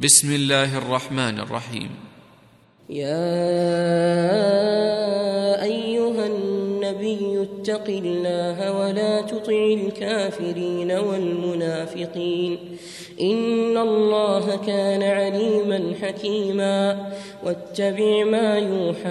بسم الله الرحمن الرحيم. يا أيها النبي اتق الله ولا تطع الكافرين والمنافقين. إن الله كان عليما حكيما. واتبع ما يوحى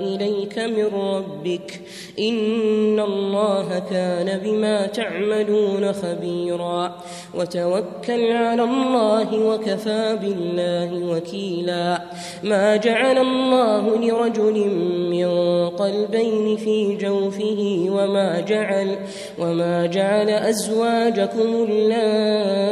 إليك من ربك. إن الله كان بما تعملون خبيرا. وتوكل على الله وكفى بالله وكيلا. ما جعل الله لرجل من قلبين في جوفه وما جعل وما جعل أزواجكم اللائي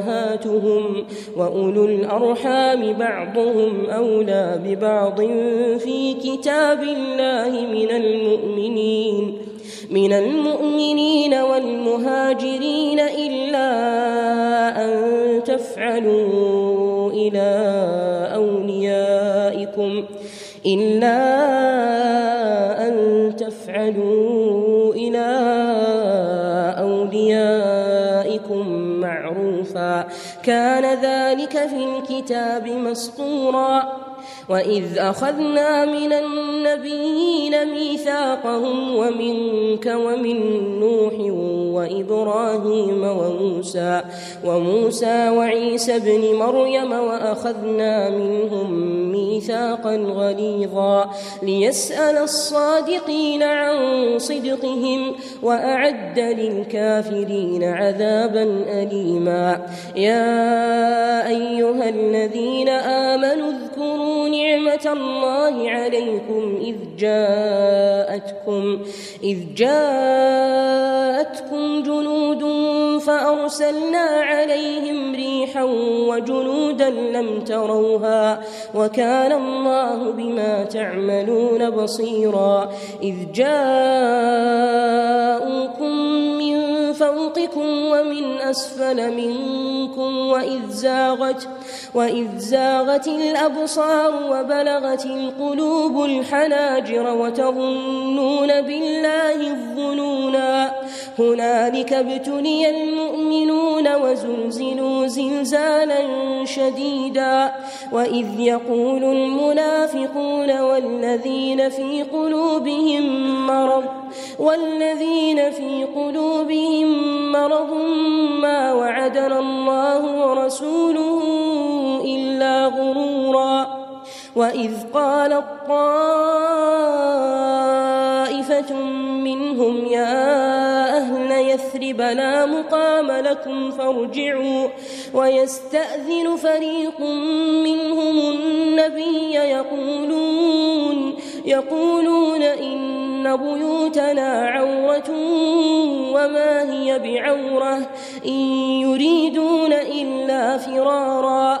أمهاتهم وأولو الأرحام بعضهم أولى ببعض في كتاب الله من المؤمنين من المؤمنين والمهاجرين إلا أن تفعلوا إلى أوليائكم إلا أن تفعلوا معروفا. كان ذلك في الكتاب مسطورا. وإذ أخذنا من النبيين ميثاقهم ومنك ومن نوح وإبراهيم وموسى وموسى وعيسى ابن مريم وأخذنا منهم ميثاقا غليظا ليسأل الصادقين عن صدقهم وأعد للكافرين عذابا أليما يا أيها الذين آمنوا اذكروا نعمة الله عليكم إذ جاءتكم إذ جاءتكم جنود فأرسلنا عليهم ريحا وجنودا لم تروها وكان الله بما تعملون بصيرا إذ جاءوكم من فوقكم ومن أسفل منكم وإذ زاغت وإذ زاغت الأبصار وبلغت القلوب الحناجر وتظنون بالله الظنونا هنالك ابتلي المؤمنون وزلزلوا زلزالا شديدا وإذ يقول المنافقون والذين في قلوبهم مرض والذين في قلوبهم مرض ما وعدنا الله ورسوله إلا غرورا وإذ قالت طائفة منهم يا يثرب لا مقام لكم فارجعوا ويستأذن فريق منهم النبي يقولون يقولون إن بيوتنا عورة وما هي بعورة إن يريدون إلا فرارا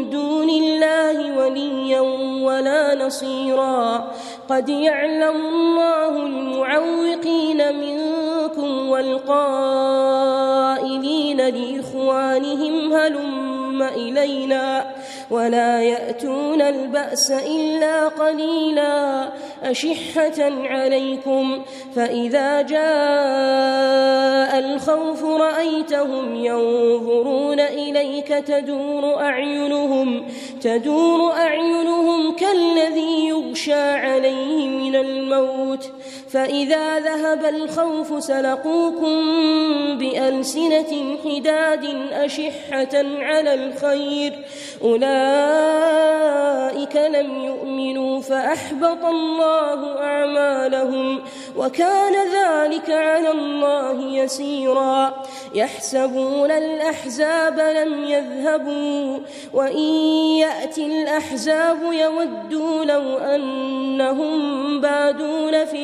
دون الله وليا ولا نصيرا. قد يعلم الله المعوقين منكم والقائلين لإخوانهم هلم إلينا. ولا يأتون البأس إلا قليلا أشحة عليكم فإذا جاء الخوف رأيتهم ينظرون إليك تدور أعينهم تدور أعينهم كالذي يغشى عليه من الموت فإذا ذهب الخوف سلقوكم بألسنة حداد أشحة على الخير. أولئك لم يؤمنوا فأحبط الله أعمالهم وكان ذلك على الله يسيرا. يحسبون الأحزاب لم يذهبوا وإن يأتي الأحزاب يودوا لو أنهم بادون في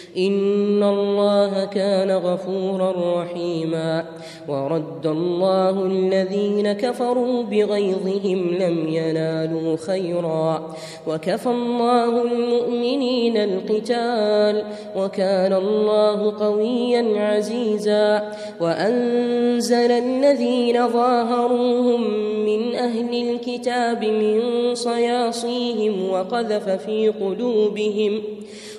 ان الله كان غفورا رحيما ورد الله الذين كفروا بغيظهم لم ينالوا خيرا وكفى الله المؤمنين القتال وكان الله قويا عزيزا وانزل الذين ظاهروهم من أهل الكتاب من صياصيهم وقذف في قلوبهم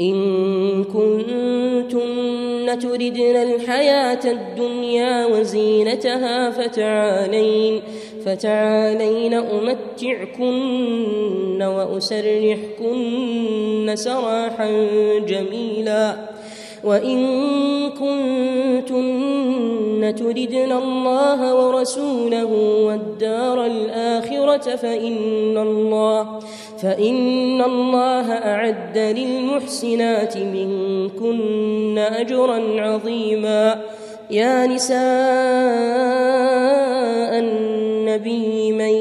إن كنتن تردن الحياة الدنيا وزينتها فتعالين فتعالين أمتعكن وأسرحكن سراحا جميلا وإن كنتن تردن الله ورسوله والدار الآخرة فإن الله فإن الله أعد للمحسنات منكن أجرا عظيما. يا نساء النبي من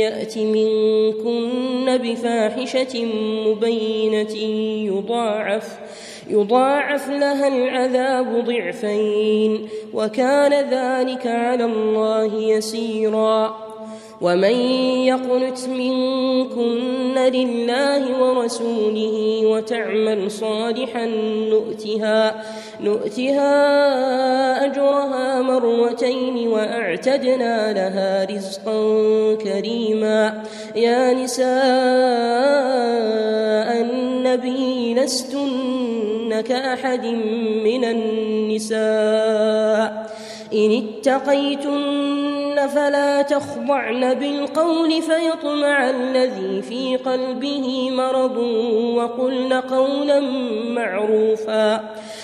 يأت منكن بفاحشة مبينة يضاعف يضاعف لها العذاب ضعفين وكان ذلك على الله يسيرا. ومن يقنت منكن لله ورسوله وتعمل صالحا نؤتها نؤتها أجرها مرتين وأعتدنا لها رزقا كريما. يا نساء لستن كأحد من النساء إن اتقيتن فلا تخضعن بالقول فيطمع الذي في قلبه مرض وقلن قولا معروفا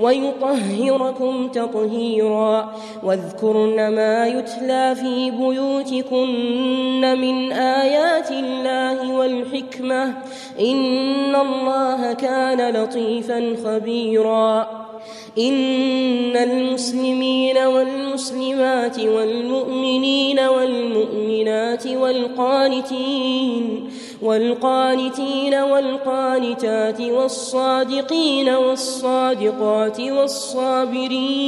ويطهركم تطهيرا. واذكرن ما يتلى في بيوتكن من آيات الله والحكمة. إن الله كان لطيفا خبيرا. إن المسلمين والمسلمات والمؤمنين والمؤمنات والقانتين والقانتين والقانتات والصادقين والصادقات والصابرين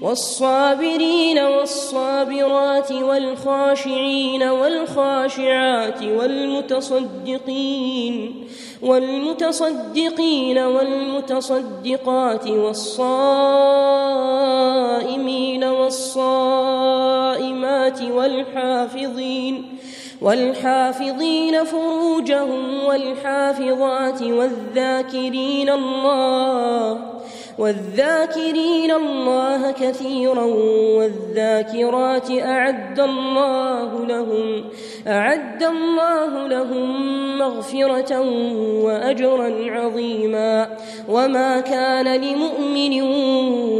والصابرين والصابرات والخاشعين والخاشعات والمتصدقين والمتصدقين والمتصدقات والصائمين والصائمات والحافظين والحافظين فروجهم والحافظات والذاكرين الله والذاكرين الله كثيرا والذاكرات أعد الله لهم أعد الله لهم مغفرة وأجرا عظيما. وما كان لمؤمن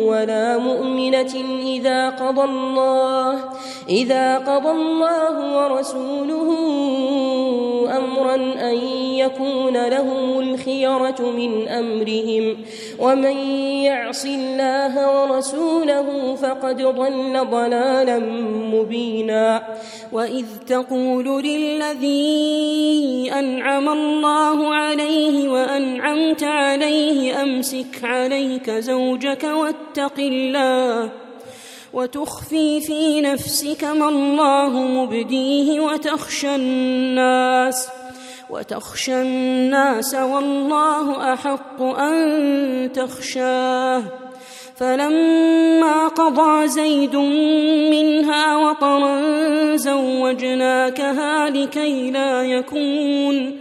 ولا مؤمنة إذا قضى الله إذا قضى الله ورسوله أمرا أن يكون لهم الخيرة من أمرهم ومن يعص الله ورسوله فقد ضل ضلالا مبينا وإذ تقول للذي أنعم الله عليه وأنعمت عليه أمسك عليك زوجك واتق الله وتخفي في نفسك ما الله مبديه وتخشى الناس وتخشى الناس والله أحق أن تخشاه فلما قضى زيد منها وطرا زوجناكها لكي لا يكون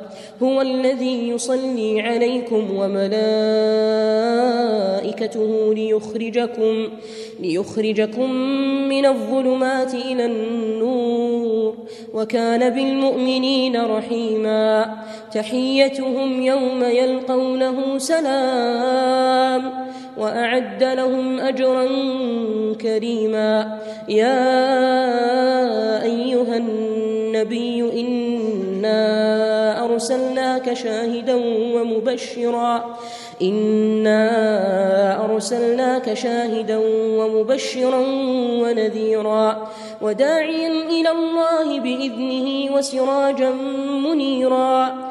هو الذي يصلي عليكم وملائكته ليخرجكم ليخرجكم من الظلمات إلى النور وكان بالمؤمنين رحيما تحيتهم يوم يلقونه سلام وأعد لهم أجرا كريما يا أيها النبي إنا أرسلناك شاهدا ومبشرا. إنا أرسلناك شاهدا ومبشرا ونذيرا. وداعيا إلى الله بإذنه وسراجا منيرا.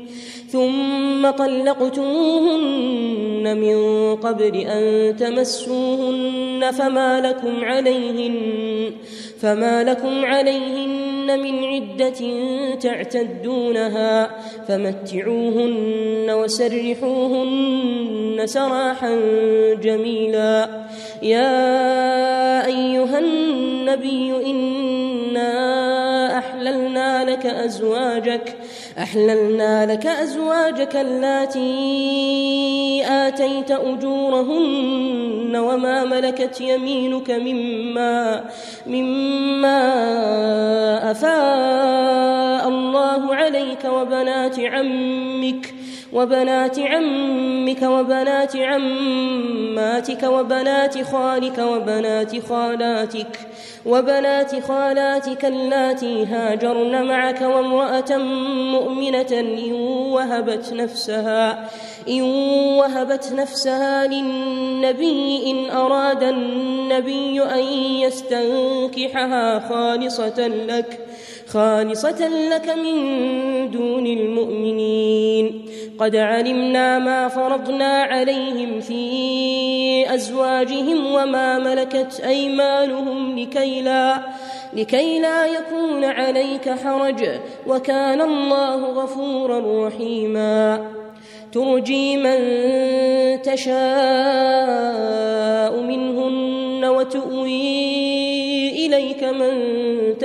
ثم طلقتموهن من قبل أن تمسوهن فما لكم عليهن فما لكم عليهن من عدة تعتدونها فمتعوهن وسرحوهن سراحا جميلا. يا أيها النبي إنا أحللنا لك أزواجك أحللنا لك أزواجك اللاتي آتيت أجورهن وما ملكت يمينك مما مما أفاء الله عليك وبنات عمك وبنات عمك وبنات عماتك وبنات خالك وبنات خالاتك وبنات خالاتك اللاتي هاجرن معك وامرأة مؤمنة إن وهبت نفسها إن وهبت نفسها للنبي إن أراد النبي أن يستنكحها خالصة لك. خالصة لك من دون المؤمنين. قد علمنا ما فرضنا عليهم في أزواجهم وما ملكت أيمانهم لكي لا لكي لا يكون عليك حرج وكان الله غفورا رحيما. ترجي من تشاء منهن وتؤوي إليك من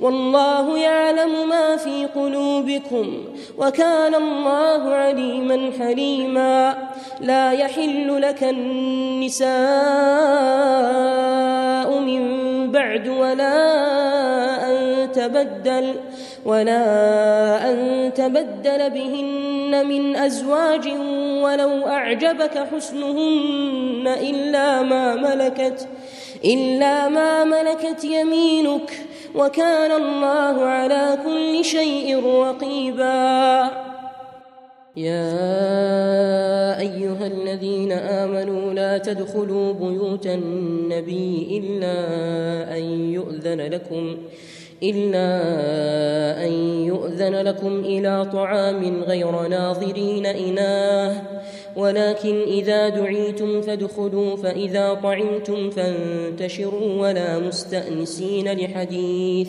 والله يعلم ما في قلوبكم وكان الله عليما حليما لا يحل لك النساء من بعد ولا أن تبدل ولا أن تبدل بهن من أزواج ولو أعجبك حسنهن إلا ما ملكت إلا ما ملكت يمينك وكان الله على كل شيء رقيبا. يا أيها الذين آمنوا لا تدخلوا بيوت النبي إلا أن يؤذن لكم إلا أن يؤذن لكم إلى طعام غير ناظرين إناه ولكن إذا دعيتم فادخلوا فإذا طعمتم فانتشروا ولا مستأنسين لحديث.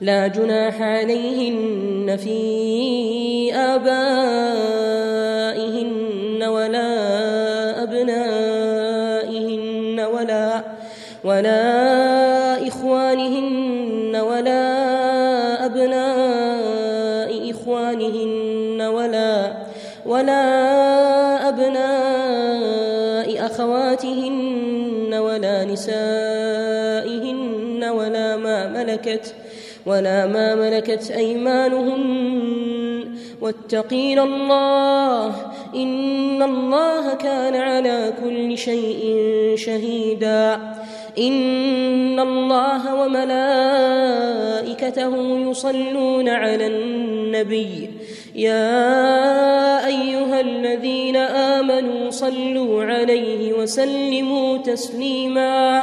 لا جناح عليهن في آبائهن ولا أبنائهن ولا ولا إخوانهن ولا أبناء إخوانهن ولا ولا أبناء أخواتهن ولا نسائهن ولا ما ملكت ولا ما ملكت أيمانهن واتقين الله إن الله كان على كل شيء شهيدا. إن الله وملائكته يصلون على النبي. يا أيها الذين آمنوا صلوا عليه وسلموا تسليما.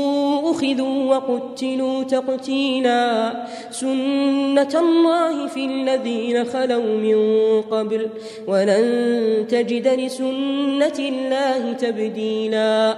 أخذوا وقتلوا تقتيلا سنة الله في الذين خلوا من قبل ولن تجد لسنة الله تبديلا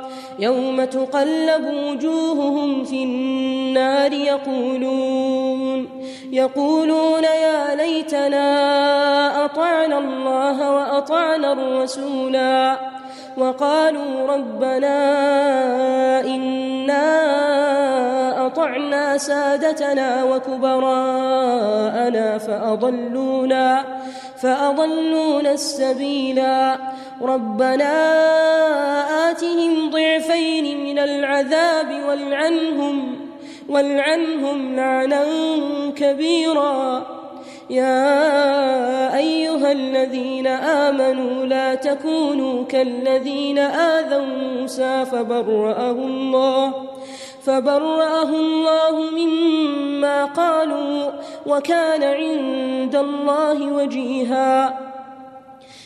يوم تقلب وجوههم في النار يقولون يقولون يا ليتنا أطعنا الله وأطعنا الرسولا. وقالوا ربنا إنا أطعنا سادتنا وكبراءنا فأضلونا فأضلونا السبيلا. ربنا آتهم ضعفين من العذاب والعنهم والعنهم لعنا كبيرا. يا أيها الذين آمنوا لا تكونوا كالذين آذوا موسى فبرأه الله فبرأه الله مما قالوا وكان عند الله وجيها.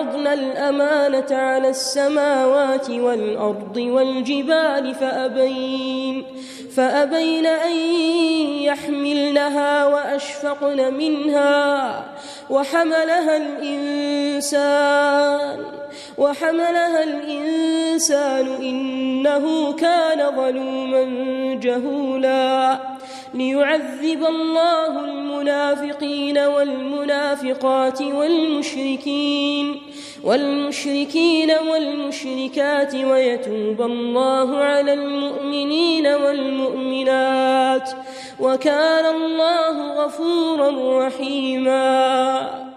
عرضنا الأمانة على السماوات والأرض والجبال فأبين فأبين أن يحملنها وأشفقن منها وحملها الإنسان وحملها الإنسان إنه كان ظلوما جهولا. ليعذب الله المنافقين والمنافقات والمشركين والمشركين والمشركات ويتوب الله على المؤمنين والمؤمنات وكان الله غفورا رحيما